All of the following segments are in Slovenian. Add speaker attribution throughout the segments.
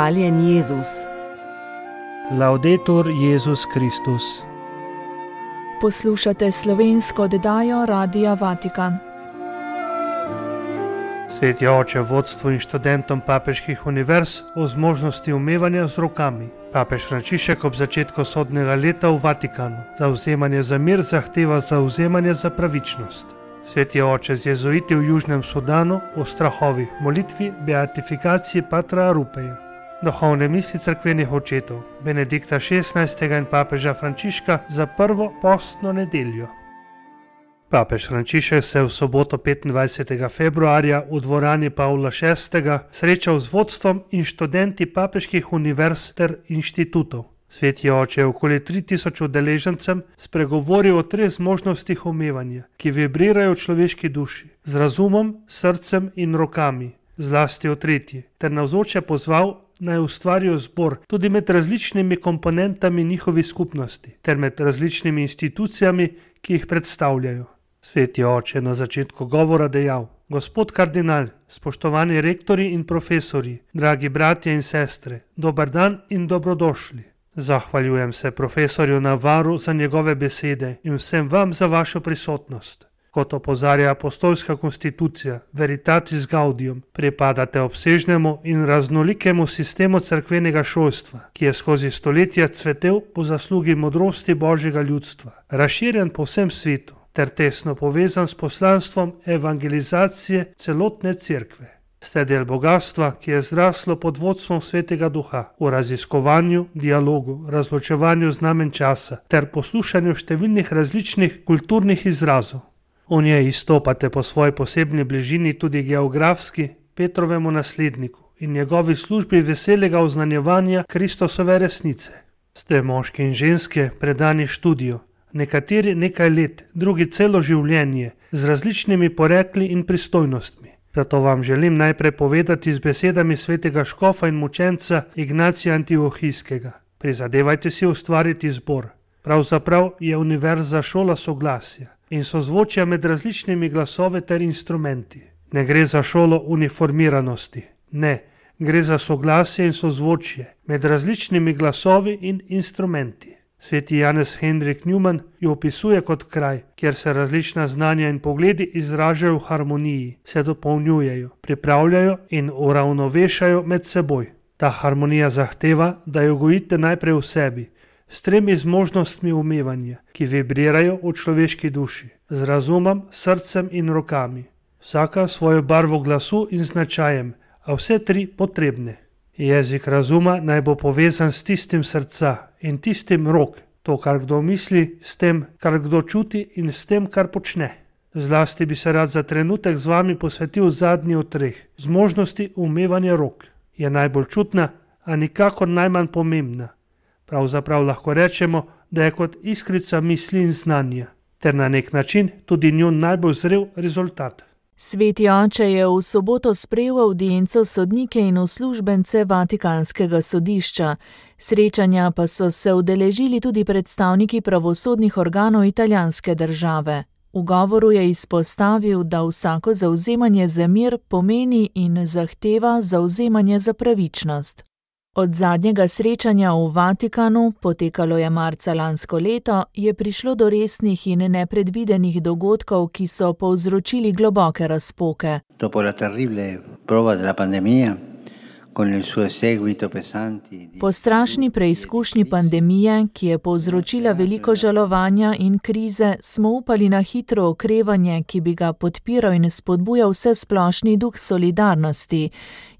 Speaker 1: Hvaljen Jezus.
Speaker 2: Laudetur Jezus Kristus.
Speaker 3: Poslušate slovensko oddajo Radia Vatikan.
Speaker 2: Sveti oče vodstvu in študentom papeških univerz o zmožnosti umevanja z rokami. Papež Frančišek ob začetku sodnega leta v Vatikanu zauzemanje za mir zahteva zauzemanje za pravičnost. Sveti oče z jezuiti v Južnem Sudanu o strahovih molitvi beatifikaciji Patra Rupeja. Duhovne misli crkvenih očetov Benedikta XVI. in papeža Frančiška za prvo postno nedeljo. Papež Frančišek se je v soboto 25. februarja v dvorani Pavla VI. srečal z vodstvom in študenti papeških univerz ter inštitutov. Sveti oče je okoli 3000 udeležencem spregovoril o treh zmožnostih umevanja, ki vibrirajo v človeški duši, z razumom, srcem in rokami, zlasti o tretji, ter navzoče pozval naj ustvarijo zbor tudi med različnimi komponentami njihovi skupnosti ter med različnimi institucijami, ki jih predstavljajo. Sveti oče je na začetku govora dejal: Gospod kardinal, spoštovani rektori in profesori, dragi bratje in sestre, dober dan in dobrodošli. Zahvaljujem se profesorju Navaru za njegove besede in vsem vam za vašo prisotnost. Kot opozarja apostolska konstitucija Veritatis Gaudium, pripadate obsežnemu in raznolikemu sistemu cerkvenega šolstva, ki je skozi stoletja cvetel po zaslugi modrosti božjega ljudstva, razširjen po vsem svetu ter tesno povezan s poslanstvom evangelizacije celotne cerkve. Ste del bogatstva, ki je zraslo pod vodstvom svetega duha v raziskovanju, dialogu, razločevanju znamen časa ter poslušanju številnih različnih kulturnih izrazov. V njej izstopate po svoji posebni bližini tudi geografski Petrovemu nasledniku in njegovi službi veselega oznanjevanja Kristosove resnice. Ste moški in ženske, predani študiju, nekateri nekaj let, drugi celo življenje, z različnimi porekli in pristojnostmi. Zato vam želim najprej povedati z besedami svetega škofa in mučenca Ignacija Antiohijskega. Prizadevajte si ustvariti zbor. Pravzaprav je univerza šola soglasja in sozvočja med različnimi glasovi ter instrumenti. Ne gre za šolo uniformiranosti, ne, gre za soglasje in sozvočje med različnimi glasovi in instrumenti. Sveti Janez Hendrik Newman jo opisuje kot kraj, kjer se različna znanja in pogledi izražajo v harmoniji, se dopolnjujejo, pripravljajo in uravnovešajo med seboj. Ta harmonija zahteva, da jo gojite najprej v sebi, s tremi zmožnostmi umevanja, ki vibrirajo v človeški duši, z razumom, srcem in rokami, vsaka svojo barvo glasu in značajem, a vse tri potrebne. Jezik razuma naj bo povezan s tistim srca in tistim rok, to, kar kdo misli, s tem, kar kdo čuti in s tem, kar počne. Zlasti bi se rad za trenutek z vami posvetil zadnji od treh, zmožnosti umevanja rok. Je najbolj čutna, a nikakor najmanj pomembna. Pravzaprav lahko rečemo, da je kot iskrica misli in znanja, ter na nek način tudi njun najbolj zrel rezultat.
Speaker 3: Sveti oče je v soboto sprejel audienco sodnike in uslužbence Vatikanskega sodišča, srečanja pa so se udeležili tudi predstavniki pravosodnih organov italijanske države. V govoru je izpostavil, da vsako zauzemanje za mir pomeni in zahteva zauzemanje za pravičnost. Od zadnjega srečanja v Vatikanu, potekalo je marca lansko leto, je prišlo do resnih in nepredvidenih dogodkov, ki so povzročili globoke razpoke. Po strašni preizkušnji pandemije, ki je povzročila veliko žalovanja in krize, smo upali na hitro okrevanje, ki bi ga podpiral in spodbujal vse splošni duh solidarnosti,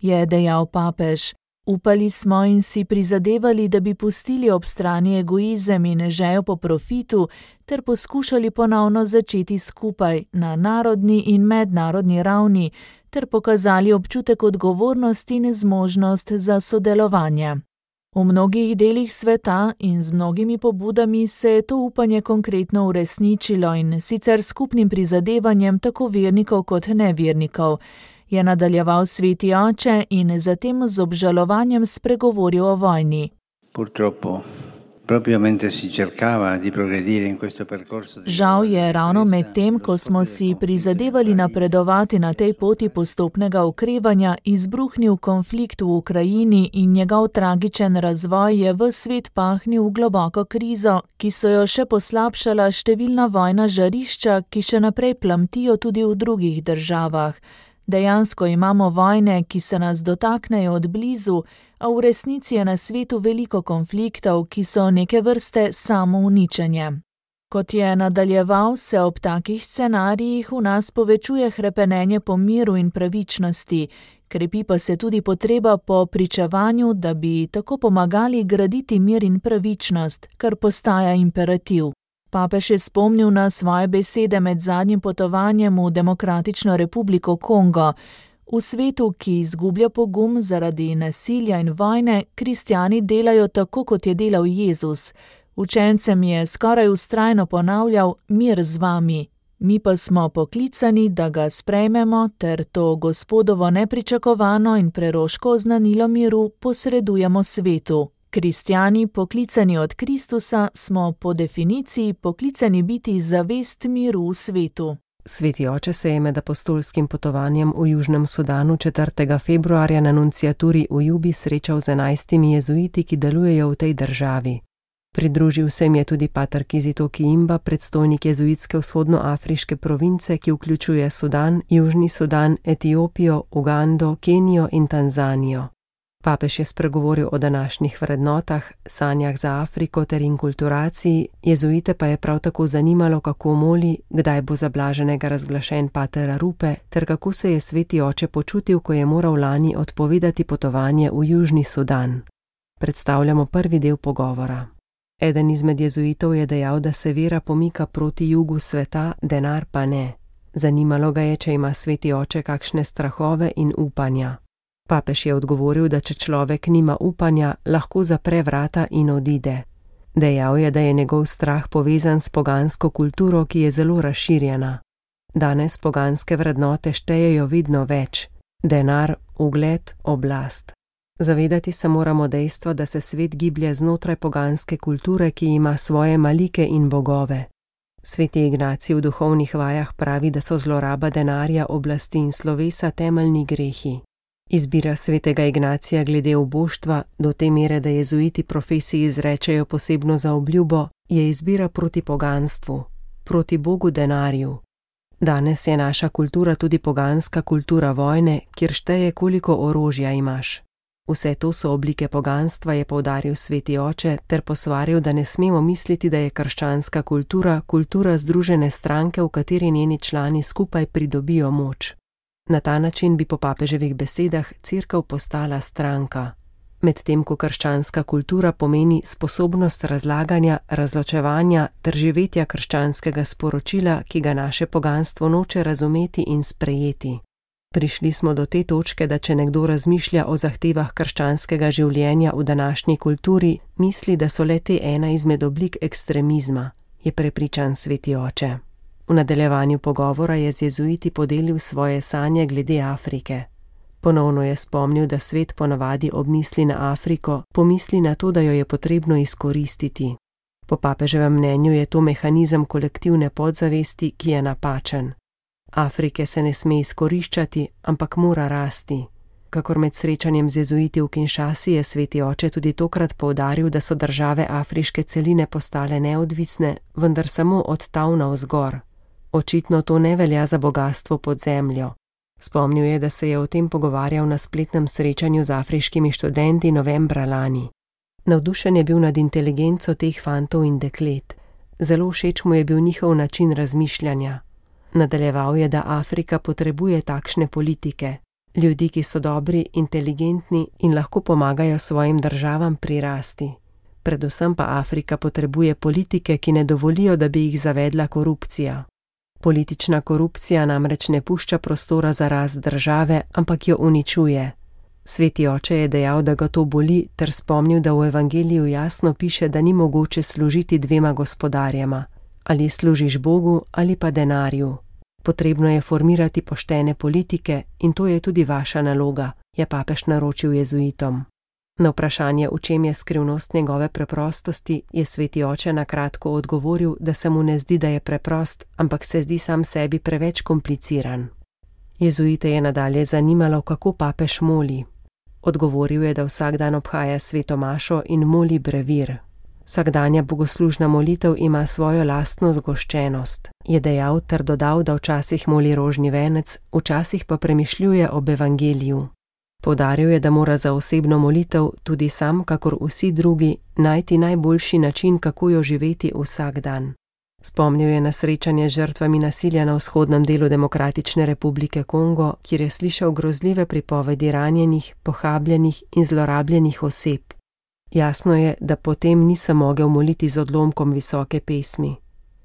Speaker 3: je dejal papež. Upali smo in si prizadevali, da bi pustili ob strani egoizem in žejo po profitu, ter poskušali ponovno začeti skupaj na narodni in mednarodni ravni, ter pokazali občutek odgovornosti in zmožnost za sodelovanje. V mnogih delih sveta in z mnogimi pobudami se je to upanje konkretno uresničilo in sicer skupnim prizadevanjem tako vernikov kot nevernikov je nadaljeval sveti oče in zatem z obžalovanjem spregovoril o vojni. Žal je ravno med tem, ko smo si prizadevali napredovati na tej poti postopnega ukrevanja, izbruhnil konflikt v Ukrajini in njegov tragičen razvoj je v svet pahnil v globoko krizo, ki so jo še poslabšala številna vojna žarišča, ki še naprej plamtijo tudi v drugih državah. Dejansko imamo vojne, ki se nas dotaknejo od blizu, a v resnici je na svetu veliko konfliktov, ki so neke vrste samouničenje. Kot je nadaljeval, se ob takih scenarijih v nas povečuje hrepenenje po miru in pravičnosti, krepi pa se tudi potreba po pričevanju, da bi tako pomagali graditi mir in pravičnost, kar postaja imperativ. Papež je spomnil na svoje besede med zadnjim potovanjem v Demokratično republiko Kongo. V svetu, ki izgublja pogum zaradi nasilja in vojne, kristijani delajo tako, kot je delal Jezus. Učencem je skoraj ustrajno ponavljal: Mir z vami. Mi pa smo poklicani, da ga sprejmemo ter to gospodovo nepričakovano in preroško oznanilo miru posredujemo svetu. Kristijani, poklicani od Kristusa, smo po definiciji poklicani biti zavest miru v svetu.
Speaker 1: Sveti oče se je med apostolskim potovanjem v Južnem Sudanu 4. februarja na nunciaturi v Jubi srečal z enajstimi jezuiti, ki delujejo v tej državi. Pridružil se jim je tudi pater Kizito Kiimba, predstojnik jezuitske vzhodnoafriške province, ki vključuje Sudan, Južni Sudan, Etiopijo, Ugando, Kenijo in Tanzanijo. Papež je spregovoril o današnjih vrednotah, sanjah za Afriko ter inkulturaciji, jezuite pa je prav tako zanimalo, kako moli, kdaj bo za blaženega razglašen pater Rupe, ter kako se je sveti oče počutil, ko je moral lani odpovedati potovanje v Južni Sudan. Predstavljamo prvi del pogovora. Eden izmed jezuitov je dejal, da se vera pomika proti jugu sveta, denar pa ne. Zanimalo ga je, če ima sveti oče kakšne strahove in upanja. Papež je odgovoril, da če človek nima upanja, lahko zapre vrata in odide. Dejal je, da je njegov strah povezan s pogansko kulturo, ki je zelo razširjena. Danes poganske vrednote štejejo vedno več: denar, ugled, oblast. Zavedati se moramo dejstva, da se svet giblje znotraj poganske kulture, ki ima svoje malike in bogove. Sveti Ignaci v duhovnih vajah pravi, da so zloraba denarja, oblasti in slovesa temeljni grehi. Izbira svetega Ignacija glede oboštva, do te mere, da jezuiti profesiji izrečejo posebno za obljubo, je izbira proti poganstvu, proti Bogu denarju. Danes je naša kultura tudi poganska kultura vojne, kjer šteje, koliko orožja imaš. Vse to so oblike poganstva, je povdaril sveti oče, ter posvaril, da ne smemo misliti, da je krščanska kultura kultura združene stranke, v kateri njeni člani skupaj pridobijo moč. Na ta način bi po papeževih besedah crkva postala stranka. Medtem ko krščanska kultura pomeni sposobnost razlaganja, razločevanja ter živetja krščanskega sporočila, ki ga naše poganstvo noče razumeti in sprejeti. Prišli smo do te točke, da če nekdo razmišlja o zahtevah krščanskega življenja v današnji kulturi, misli, da so le te ena izmed oblik ekstremizma, je prepričan sveti oče. V nadaljevanju pogovora je z jezuiti podelil svoje sanje glede Afrike. Ponovno je spomnil, da svet ponavadi obmisli na Afriko, pomisli na to, da jo je potrebno izkoristiti. Po papeževem mnenju je to mehanizem kolektivne podzavesti, ki je napačen. Afrike se ne sme izkoriščati, ampak mora rasti. Kakor med srečanjem z jezuiti v Kinshasi je sveti oče tudi tokrat povdaril, da so države afriške celine postale neodvisne, vendar samo od tavna vzgor. Očitno to ne velja za bogatstvo pod zemljo. Spomnil je, da se je o tem pogovarjal na spletnem srečanju z afriškimi študenti novembra lani. Navdušen je bil nad inteligenco teh fantov in deklet. Zelo všeč mu je bil njihov način razmišljanja. Nadaljeval je, da Afrika potrebuje takšne politike, ljudi, ki so dobri, inteligentni in lahko pomagajo svojim državam prirasti. Predvsem pa Afrika potrebuje politike, ki ne dovolijo, da bi jih zavedla korupcija. Politična korupcija namreč ne pušča prostora za rast države, ampak jo uničuje. Sveti oče je dejal, da ga to boli, ter spomnil, da v evangeliju jasno piše, da ni mogoče služiti dvema gospodarjema: ali služiš Bogu ali pa denarju. Potrebno je formirati poštene politike in to je tudi vaša naloga, je papež naročil jezuitom. Na vprašanje, v čem je skrivnost njegove preprostosti, je sveti oče na kratko odgovoril, da se mu ne zdi, da je preprost, ampak se zdi sam sebi preveč kompliciran. Jezuite je nadalje zanimalo, kako papež moli. Odgovoril je, da vsak dan obhaja sveto mašo in moli brevir. Vsakdanja bogoslužna molitev ima svojo lastno zgoščenost, je dejal ter dodal, da včasih moli rožni venec, včasih pa premišljuje ob evangeliju. Podaril je, da mora za osebno molitev tudi sam, kakor vsi drugi, najti najboljši način, kako jo živeti vsak dan. Spomnil je na srečanje z žrtvami nasilja na vzhodnem delu Demokratične republike Kongo, kjer je slišal grozljive pripovedi ranjenih, pohabljenih in zlorabljenih oseb. Jasno je, da potem nisem mogel moliti z odlomkom visoke pesmi.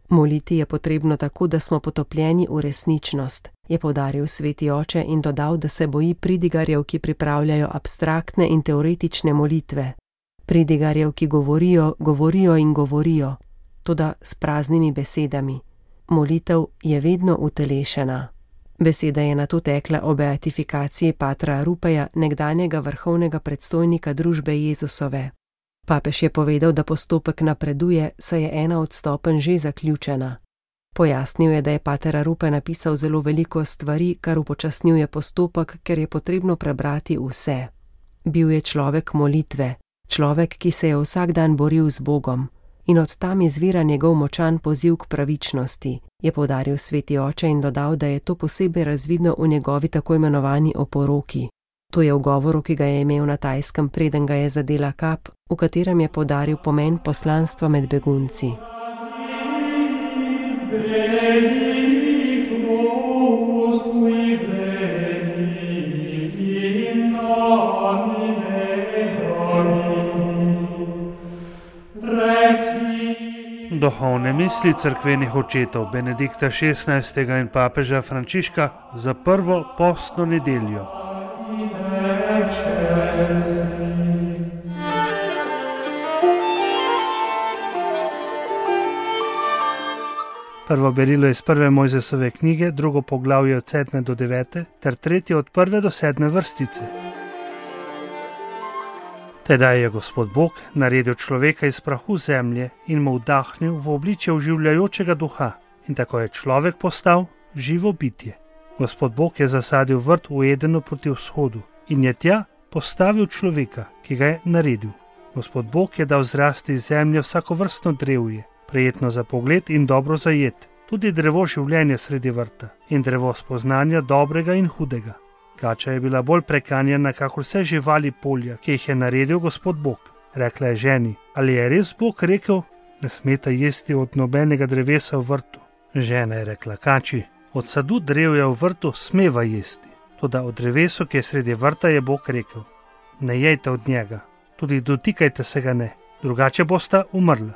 Speaker 1: Moliti je potrebno tako, da smo potopljeni v resničnost, je povdaril sveti oče in dodal, da se boji pridigarjev, ki pripravljajo abstraktne in teoretične molitve. Pridigarjev, ki govorijo, govorijo in govorijo, tudi s praznimi besedami. Molitev je vedno utelešena. Beseda je na to tekla o beatifikaciji patra Rupeja, nekdanjega vrhovnega predstojnika družbe Jezusove. Papež je povedal, da postopek napreduje, saj je ena od stopenj že zaključena. Pojasnil je, da je pater Rupe napisal zelo veliko stvari, kar upočasnjuje postopek, ker je potrebno prebrati vse. Bil je človek molitve, človek, ki se je vsak dan boril z Bogom, in od tam izvira njegov močan poziv k pravičnosti, je povdaril sveti oče in dodal, da je to posebej razvidno v njegovi tako imenovani oporoki. To je v govoru, ki ga je imel na tajskem, preden ga je zadela kap, v katerem je podaril pomen poslanstva med begunci.
Speaker 2: Duhovne misli crkvenih očetov Benedikta XVI. in papeža Frančiška za prvo postno nedeljo. Prvo berilo iz prve Mojzesove knjige, drugo poglavje od 7 do 9, ter tretje od 1 do 7 vrstice. Tedaj je Gospod Bog naredil človeka iz prahu zemlje in mu vdahnil v obličje uživljajočega duha, in tako je človek postal živo bitje. Gospod Bog je zasadil vrt v Edenu proti vzhodu in je tja postavil človeka, ki ga je naredil. Gospod Bog je dal zrasti iz zemlje vsako vrstno drevje, prijetno za pogled in dobro za jed, tudi drevo življenja sredi vrta in drevo spoznanja dobrega in hudega. Kača je bila bolj prekanjena, kakor vse živali polja, ki jih je naredil gospod Bog. Rekla je ženi: Ali je res Bog rekel, ne smete jesti od nobenega drevesa v vrtu? Žena je rekla: Kači, od sadu drevja v vrtu smeva jesti, tudi od drevesa, ki je sredi vrta, je Bog rekel: Ne jejte od njega, tudi dotikajte se ga ne, drugače boste umrli.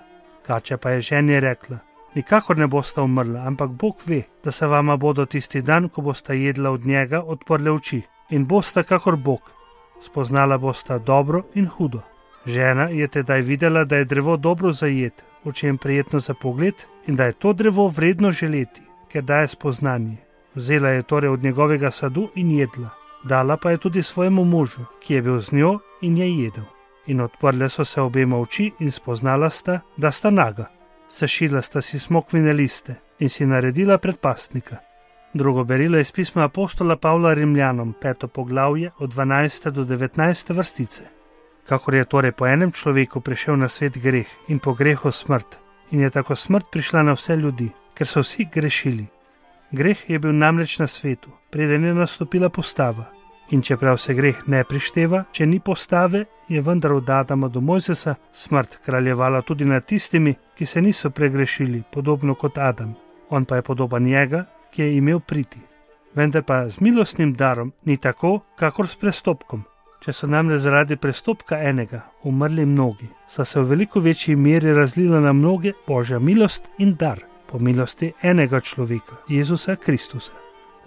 Speaker 2: Kača pa je ženi rekla: Nikakor ne boste umrli, ampak Bog ve, da se vama bodo tisti dan, ko boste jedla od njega, odprle oči in boste kakor Bog. Spoznala boste dobro in hudo. Žena je tedaj videla, da je drevo dobro za jed, očem prijetno za pogled in da je to drevo vredno želeti, ker daje spoznanje. Vzela je torej od njegovega sadu in jedla, dala pa je tudi svojemu možu, ki je bil z njo in je jedel. In odprle so se obema oči in spoznala sta, da sta naga sešila sta si smokvine liste in si naredila predpastnika. Drugo berilo je iz pisma apostola Pavla Rimljanom, peto poglavje od 12. do 19. vrstice. Kakor je torej po enem človeku prišel na svet greh in po grehu smrt, in je tako smrt prišla na vse ljudi, ker so vsi grešili. Greh je bil namreč na svetu, preden je nastopila postava, In čeprav se greh ne prišteva, če ni postave, je vendar od Adama do Mojzesa smrt kraljevala tudi nad tistimi, ki se niso pregrešili, podobno kot Adam. On pa je podoben njega, ki je imel priti. Vendar pa z milostnim darom ni tako, kakor s prestopkom. Če so namreč zaradi prestopka enega umrli mnogi, so se v veliko večji meri razlila na mnoge božja milost in dar po milosti enega človeka, Jezusa Kristusa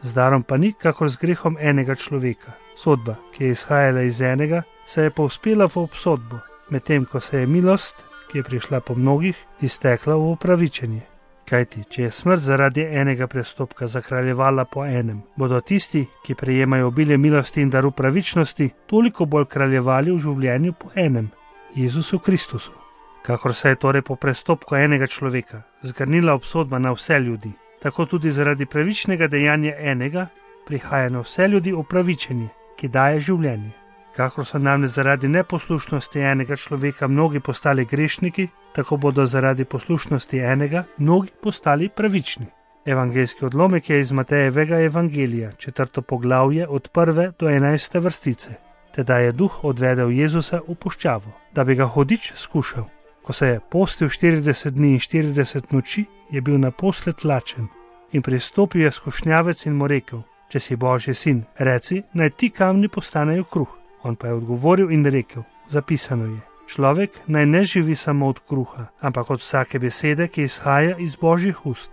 Speaker 2: z darom pa ni kakor z grehom enega človeka. Sodba, ki je izhajala iz enega, se je povzpela v obsodbo, medtem ko se je milost, ki je prišla po mnogih, iztekla v upravičenje. Kajti, če je smrt zaradi enega prestopka zakraljevala po enem, bodo tisti, ki prejemajo obilje milosti in daru pravičnosti, toliko bolj kraljevali v življenju po enem, Jezusu Kristusu. Kakor se je torej po prestopku enega človeka zgrnila obsodba na vse ljudi, tako tudi zaradi pravičnega dejanja enega prihaja na vse ljudi upravičenje, ki daje življenje. Kakor so namreč zaradi neposlušnosti enega človeka mnogi postali grešniki, tako bodo zaradi poslušnosti enega mnogi postali pravični. Evangelijski odlomek je iz Matejevega evangelija, četrto poglavje od prve do enajste vrstice. Teda je duh odvedel Jezusa v puščavo, da bi ga hodič skušal. Ko se je postil 40 dni in 40 noči, je bil naposled lačen in pristopil je skušnjavec in mu rekel: Če si božji sin, reci, naj ti kamni postanejo kruh. On pa je odgovoril in rekel: Zapisano je: Človek naj ne živi samo od kruha, ampak od vsake besede, ki izhaja iz božjih ust.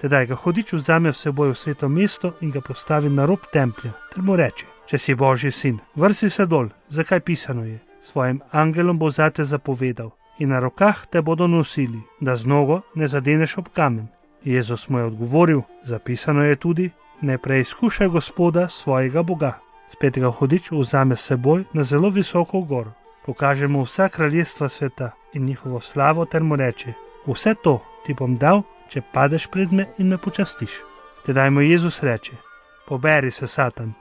Speaker 2: Tedaj ga hodič vzame v seboj v sveto mesto in ga postavi na rob templja, ter mu reče: Če si božji sin, vrsi se dol, zakaj pisano je: Svojim angelom bo zate zapovedal in na rokah te bodo nosili, da z nogo ne zadeneš ob kamen. Jezus mu je odgovoril: Zapisano je tudi: Ne preizkušaj gospoda svojega Boga spet ga hodič vzame s seboj na zelo visoko goro, pokaže mu vsa kraljestva sveta in njihovo slavo, ter mu reče: Vse to ti bom dal, če padeš pred me in me počastiš. Tedaj mu Jezus reče: Poberi se, Satan,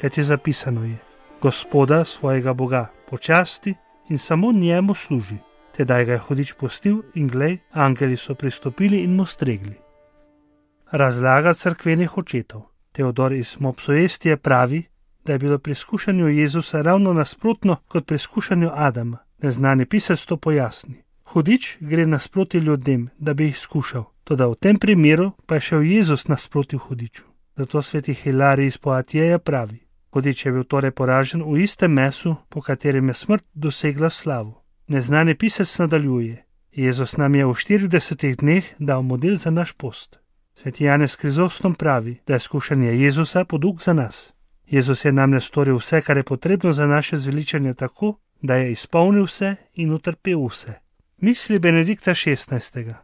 Speaker 2: kaj ti zapisano je: Gospoda svojega Boga počasti in samo njemu služi. Tedaj ga je hodič pustil in glej, angeli so pristopili in mu stregli. Razlaga crkvenih očetov. Teodor iz Mopsoestije pravi, da je bilo pri skušanju Jezusa ravno nasprotno kot pri skušanju Adama. Neznani pisec to pojasni. Hudič gre nasproti ljudem, da bi jih skušal, tudi v tem primeru pa je šel Jezus nasproti hudiču. Zato sveti Hilari iz Poatjeja pravi: Hudič je bil torej poražen v istem mesu, po katerem je smrt dosegla slavo. Neznani pisec nadaljuje: Jezus nam je v 40 dneh dal model za naš post. Sveti Janez Krizostom pravi, da je skušanje Jezusa podug za nas. Jezus je namreč storil vse, kar je potrebno za naše zveličanje, tako, da je izpolnil vse in utrpel vse. Misli Benedikta XVI.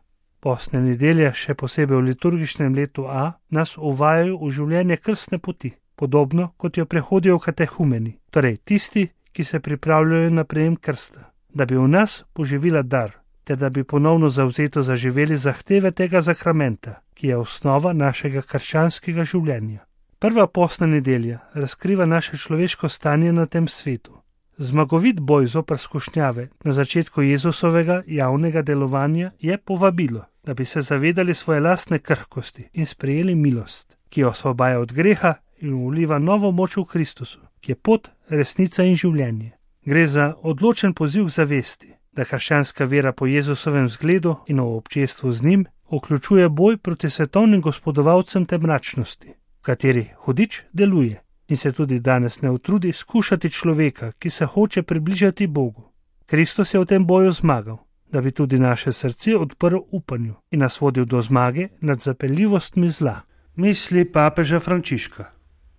Speaker 2: Posne nedelje, še posebej v liturgičnem letu A, nas uvajajo v življenje krstne poti, podobno kot jo prehodijo katehumeni, torej tisti, ki se pripravljajo na prejem krsta, da bi v nas poživila dar, ter da bi ponovno zauzeto zaživeli zahteve tega zakramenta, ki je osnova našega krščanskega življenja. Prva posna nedelja razkriva naše človeško stanje na tem svetu. Zmagovit boj zopr skušnjave na začetku Jezusovega javnega delovanja je povabilo, da bi se zavedali svoje lastne krhkosti in sprejeli milost, ki jo osvobaja od greha in uliva novo moč v Kristusu, ki je pot, resnica in življenje. Gre za odločen poziv k zavesti, da hrščanska vera po Jezusovem zgledu in v občestvu z njim vključuje boj proti svetovnim gospodovalcem te mračnosti kateri hudič deluje in se tudi danes ne utrudi skušati človeka, ki se hoče približati Bogu. Kristus je v tem boju zmagal, da bi tudi naše srce odprl upanju in nas vodil do zmage nad zapeljivostmi zla. Misli papeža Frančiška.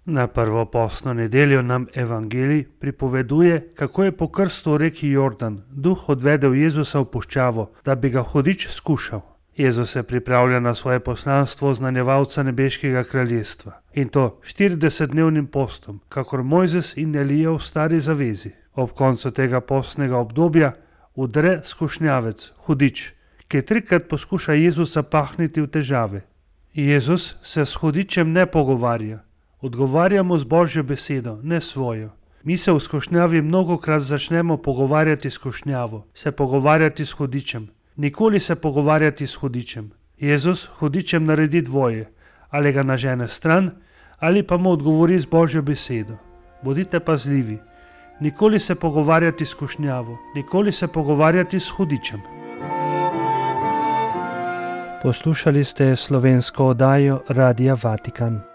Speaker 2: Na prvo posno nedeljo nam evangelij pripoveduje, kako je po krstu v reki Jordan duh odvedel Jezusa v puščavo, da bi ga hudič skušal. Jezus se pripravlja na svoje poslanstvo znanjevalca nebeškega kraljestva in to 40-dnevnim postom, kakor Mojzes in Elija v stari zavezi. Ob koncu tega postnega obdobja udre skušnjavec, hudič, ki trikrat poskuša Jezusa pahniti v težave. Jezus se s hudičem ne pogovarja, odgovarjamo z božjo besedo, ne svojo. Mi se v skušnjavi mnogokrat začnemo pogovarjati s skušnjavo, se pogovarjati s hudičem, nikoli se pogovarjati s hudičem. Jezus hudičem naredi dvoje, ali ga nažene stran, ali pa mu odgovori z božjo besedo. Bodite pazljivi, nikoli se pogovarjati s kušnjavo, nikoli se pogovarjati s hudičem. Poslušali ste slovensko oddajo Radia Vatikan.